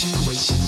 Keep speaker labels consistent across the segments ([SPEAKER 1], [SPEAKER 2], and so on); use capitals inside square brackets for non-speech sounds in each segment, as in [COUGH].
[SPEAKER 1] situation.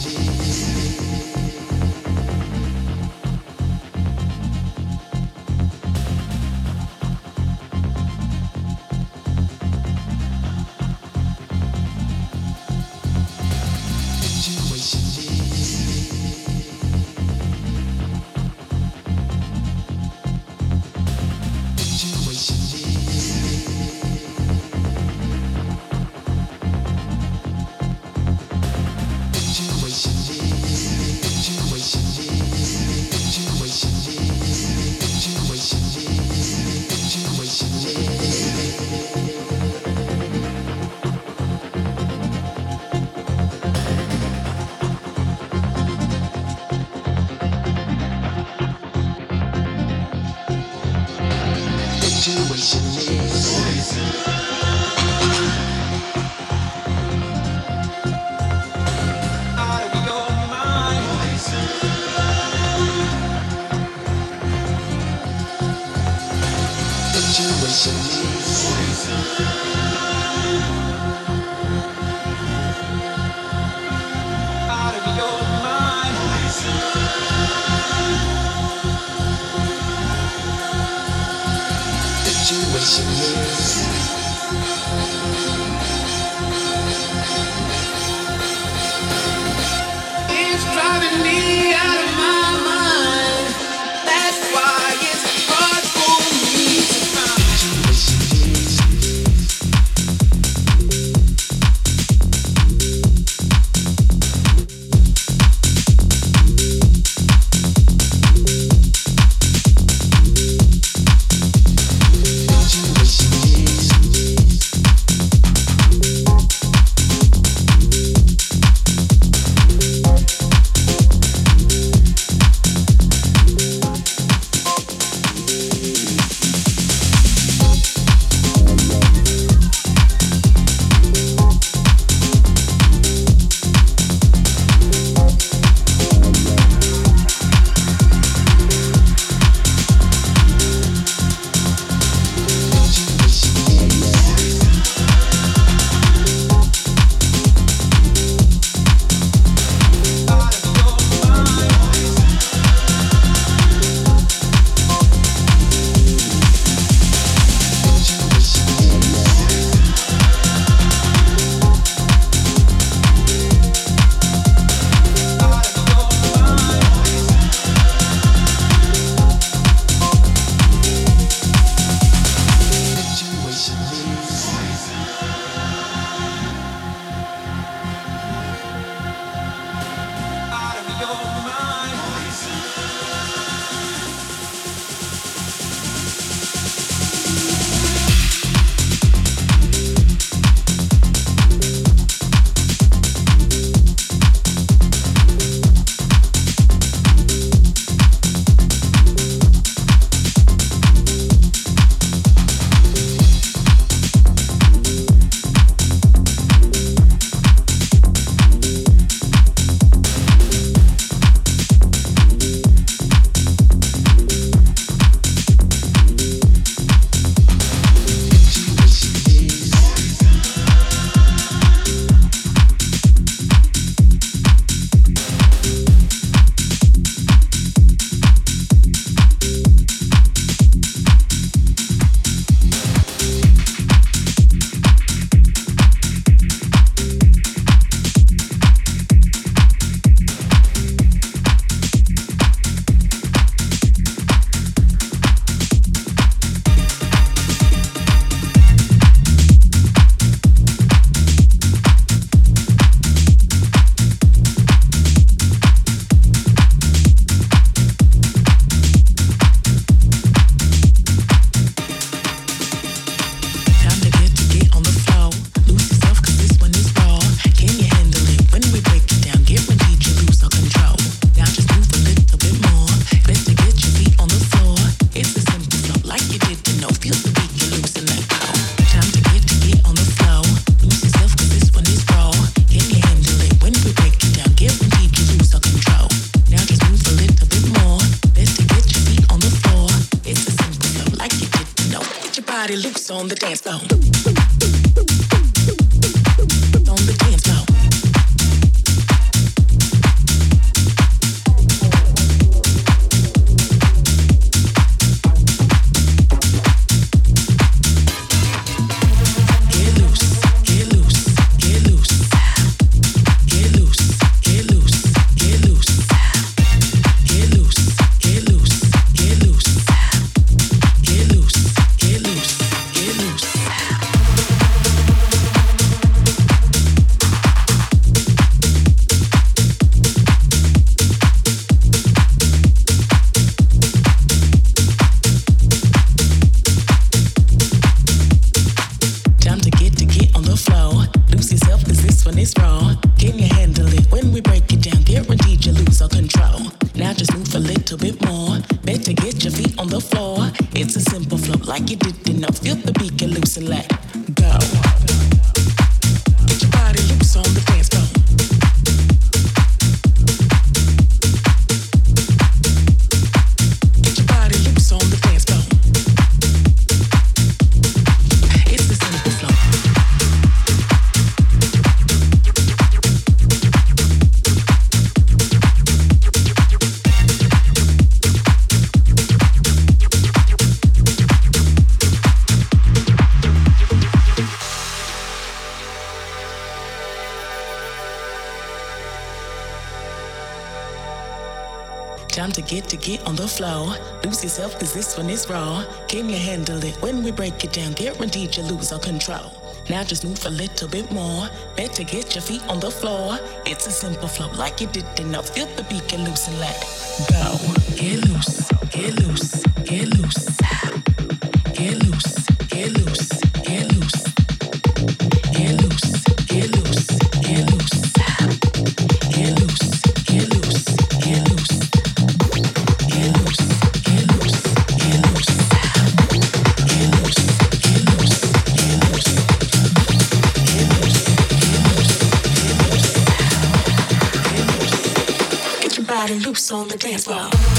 [SPEAKER 1] This one is raw. Can you handle it when we break it down? Guaranteed you lose all control. Now just move a little bit more. Better get your feet on the floor. It's a simple flow like you did enough. Feel the beat, get loose and let go. Get loose, get loose, get loose. Get loose, on the dance floor.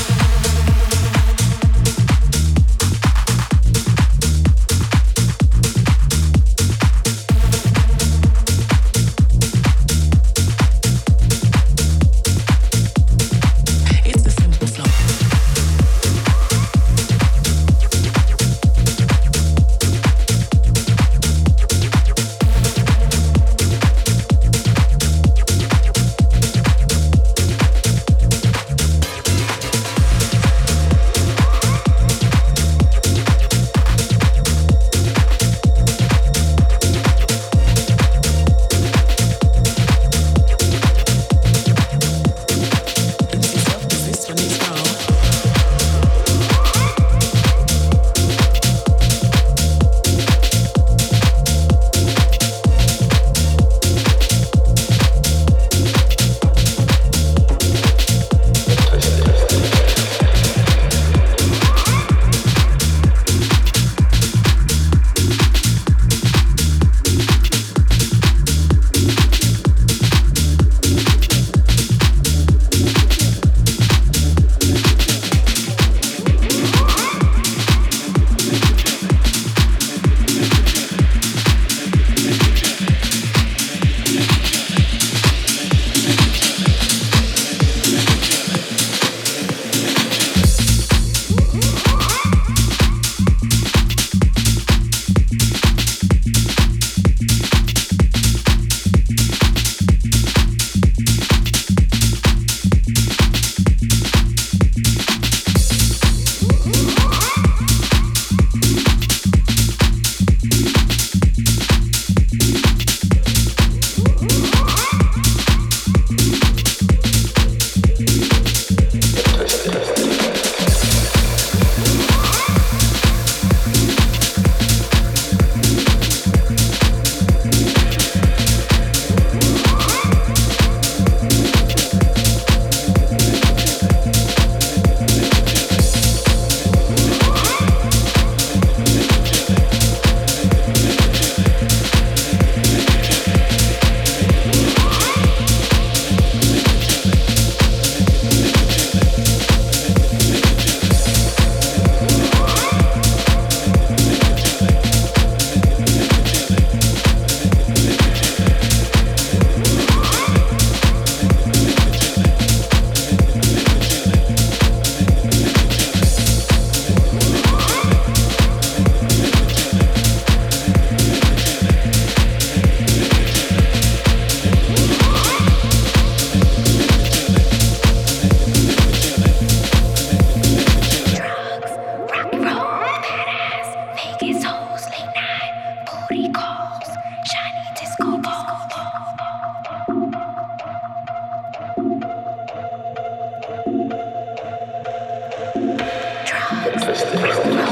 [SPEAKER 2] Festival.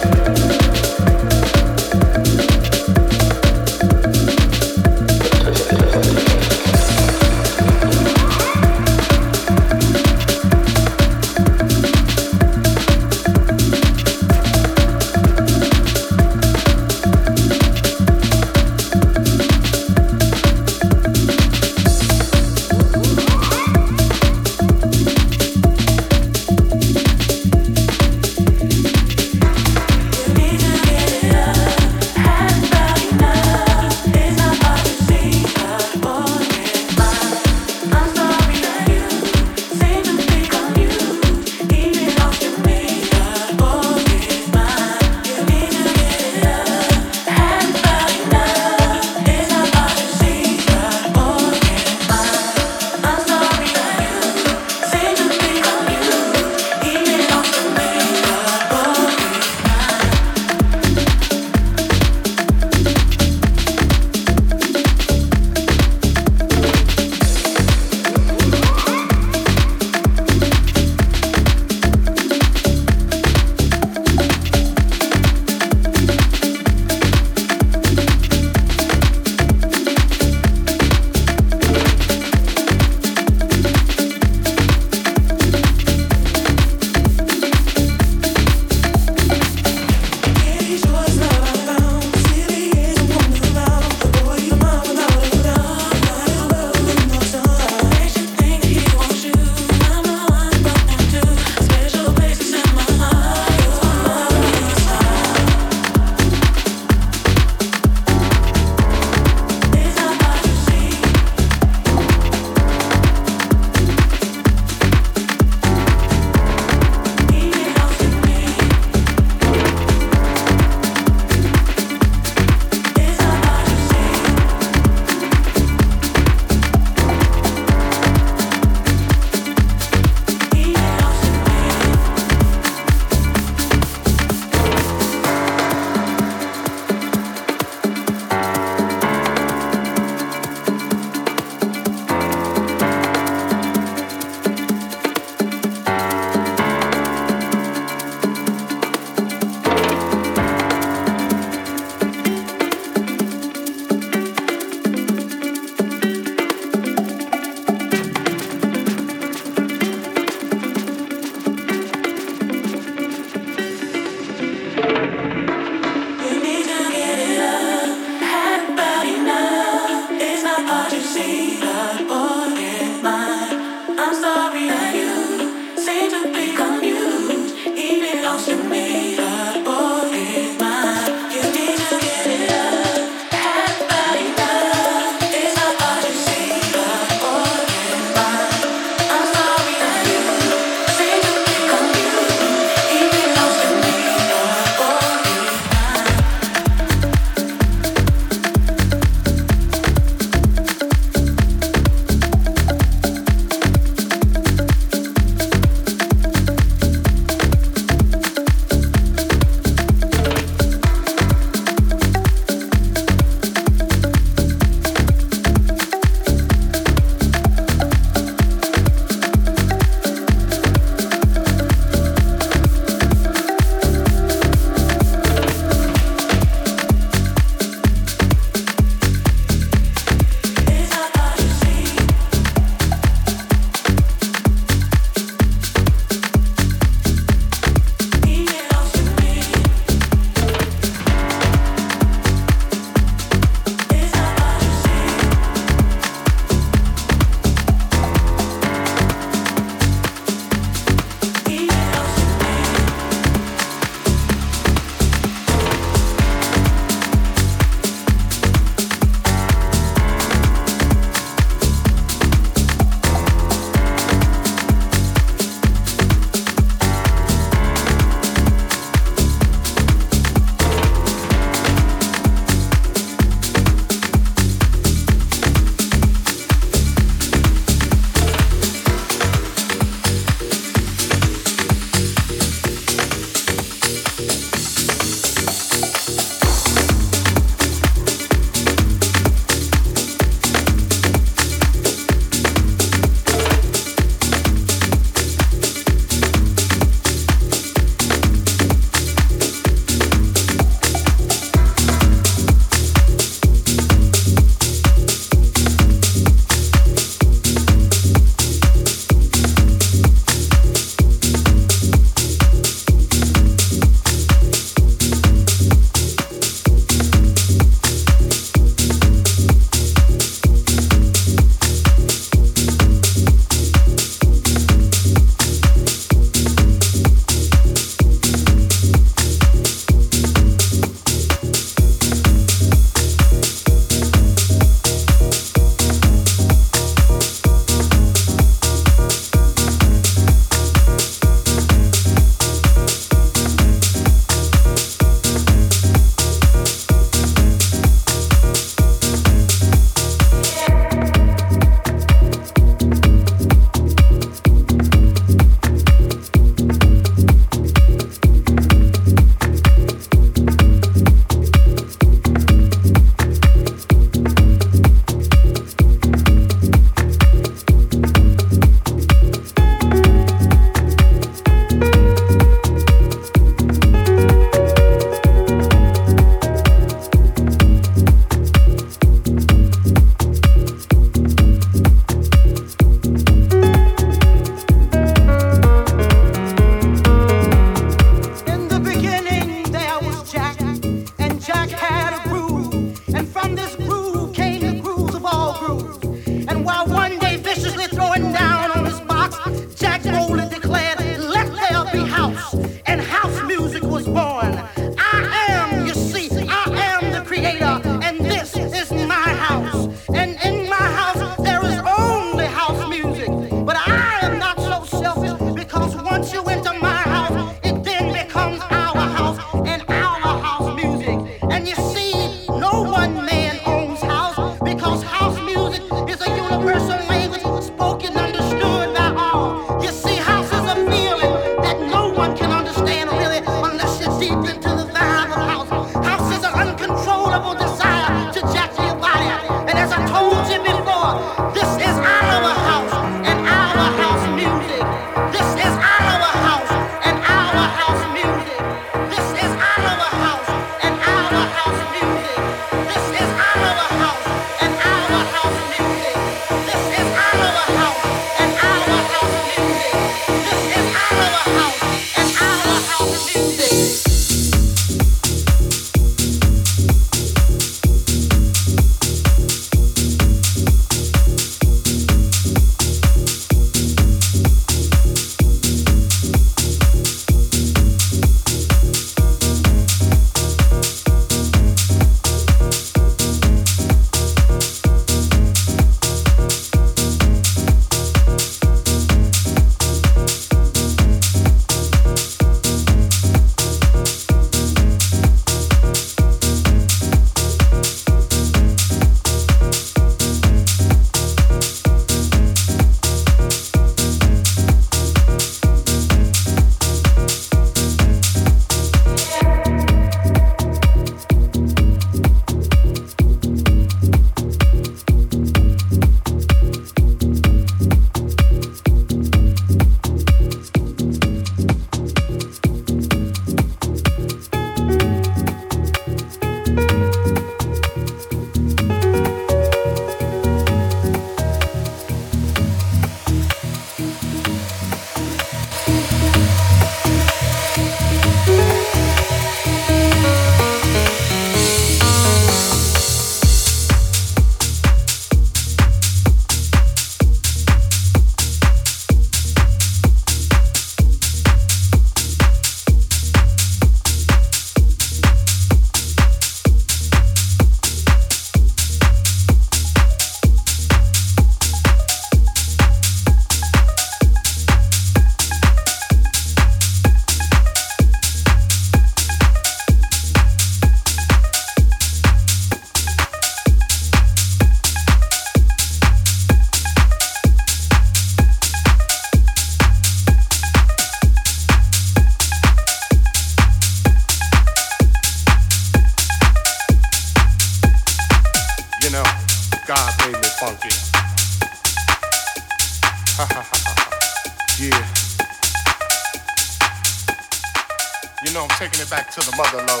[SPEAKER 2] To the mother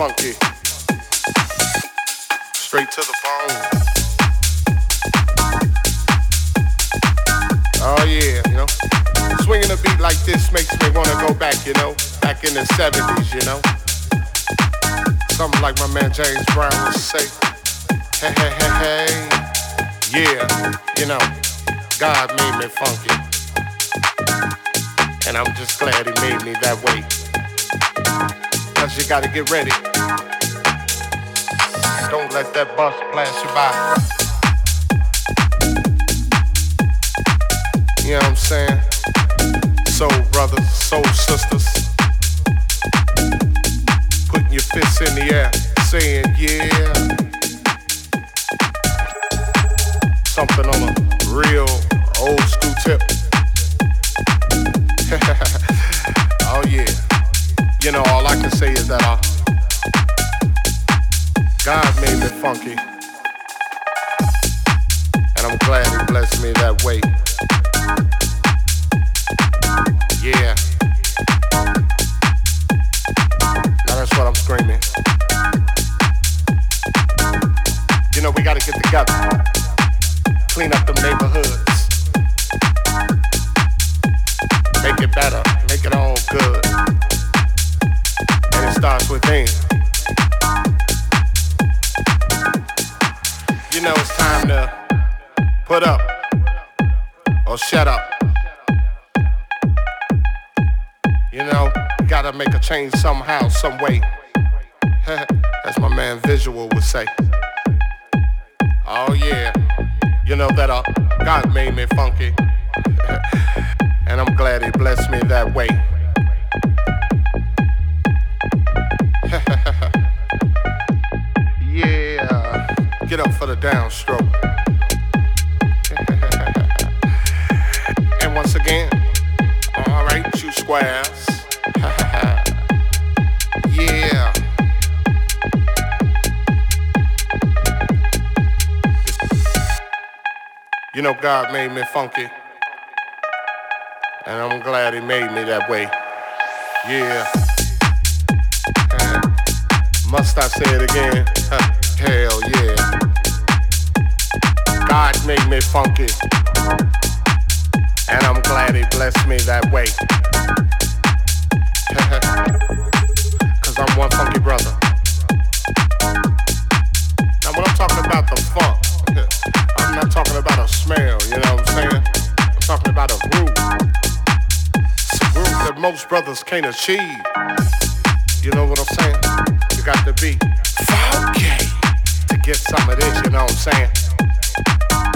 [SPEAKER 2] funky. Straight to the bone. Oh yeah, you know. Swinging a beat like this makes me wanna go back, you know, back in the 70s, you know. Something like my man James Brown would say. Hey, hey, hey, hey. Yeah, you know, God made me funky. And I'm just glad he made me that way. Gotta get ready. Don't let that bus pass you by. You know what I'm saying? Soul brothers, soul sisters. Putting your fists in the air, saying yeah. Something on a real old school tip. You know, all I can say is that uh, God made me funky. And I'm glad he blessed me that way. Yeah. Now that's what I'm screaming. You know, we gotta get together. Clean up them neighborhoods. Make it better. Make it all good. Within. You know, it's time to put up or shut up. You know, gotta make a change somehow, some way. [LAUGHS] As my man Visual would say. Oh yeah, you know that uh, God made me funky. [LAUGHS] and I'm glad he blessed me that way. Get up for the downstroke. [LAUGHS] and once again, all right, you squares. [LAUGHS] yeah. You know, God made me funky. And I'm glad He made me that way. Yeah. Must I say it again? [LAUGHS] Hell yeah. God made me funky. And I'm glad He blessed me that way. [LAUGHS] Cause I'm one funky brother. Now, when I'm talking about the funk, [LAUGHS] I'm not talking about a smell, you know what I'm saying? I'm talking about a groove. It's a groove that most brothers can't achieve. You know what I'm saying? You got to be funky to get some of this, you know what I'm saying?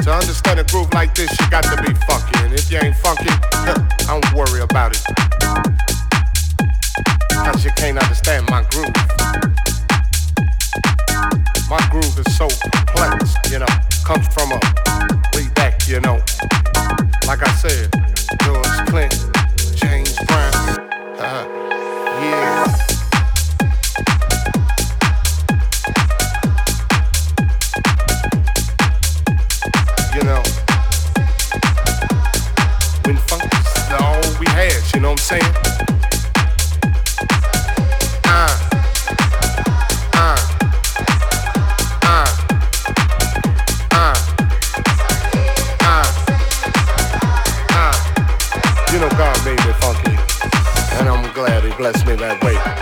[SPEAKER 2] To understand a groove like this, you got to be funky. And if you ain't funky, I [LAUGHS] don't worry about it. Cause you can't understand my groove. My groove is so complex, you know, comes from a way back, you know. Like I said, George Clinton, James Brown, uh, yeah. say. Uh. Uh. Uh. Uh. Uh.
[SPEAKER 3] You know God
[SPEAKER 4] made me funky, and I'm glad He blessed me that way.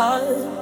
[SPEAKER 4] time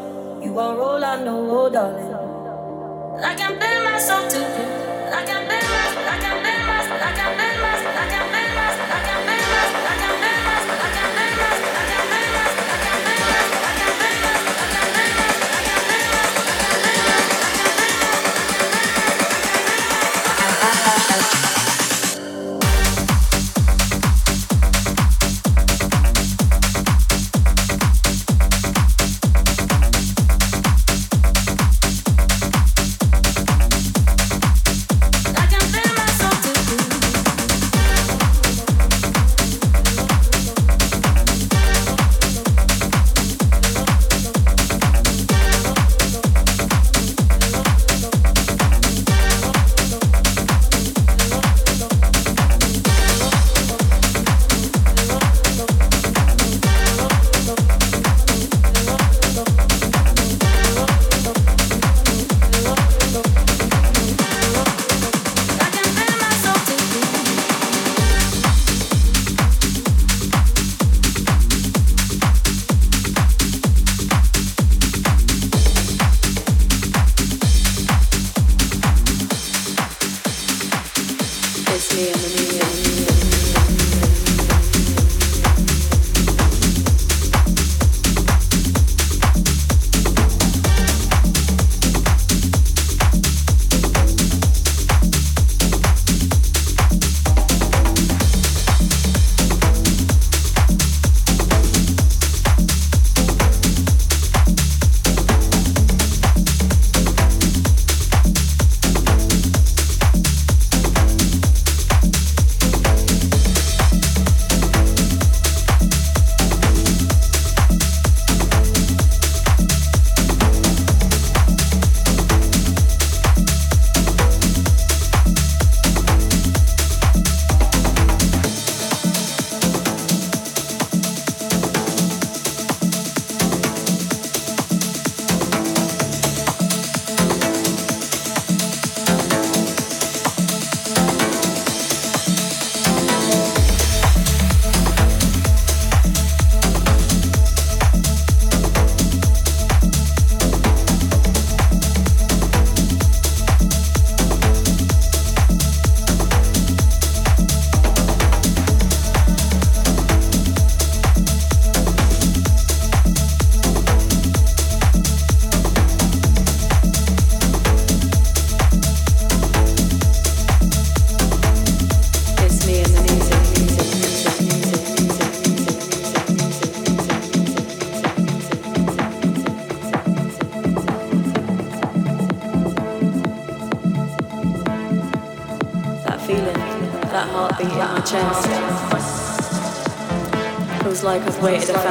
[SPEAKER 4] like a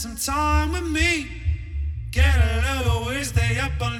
[SPEAKER 5] some
[SPEAKER 6] time with me. Get a little way, stay up all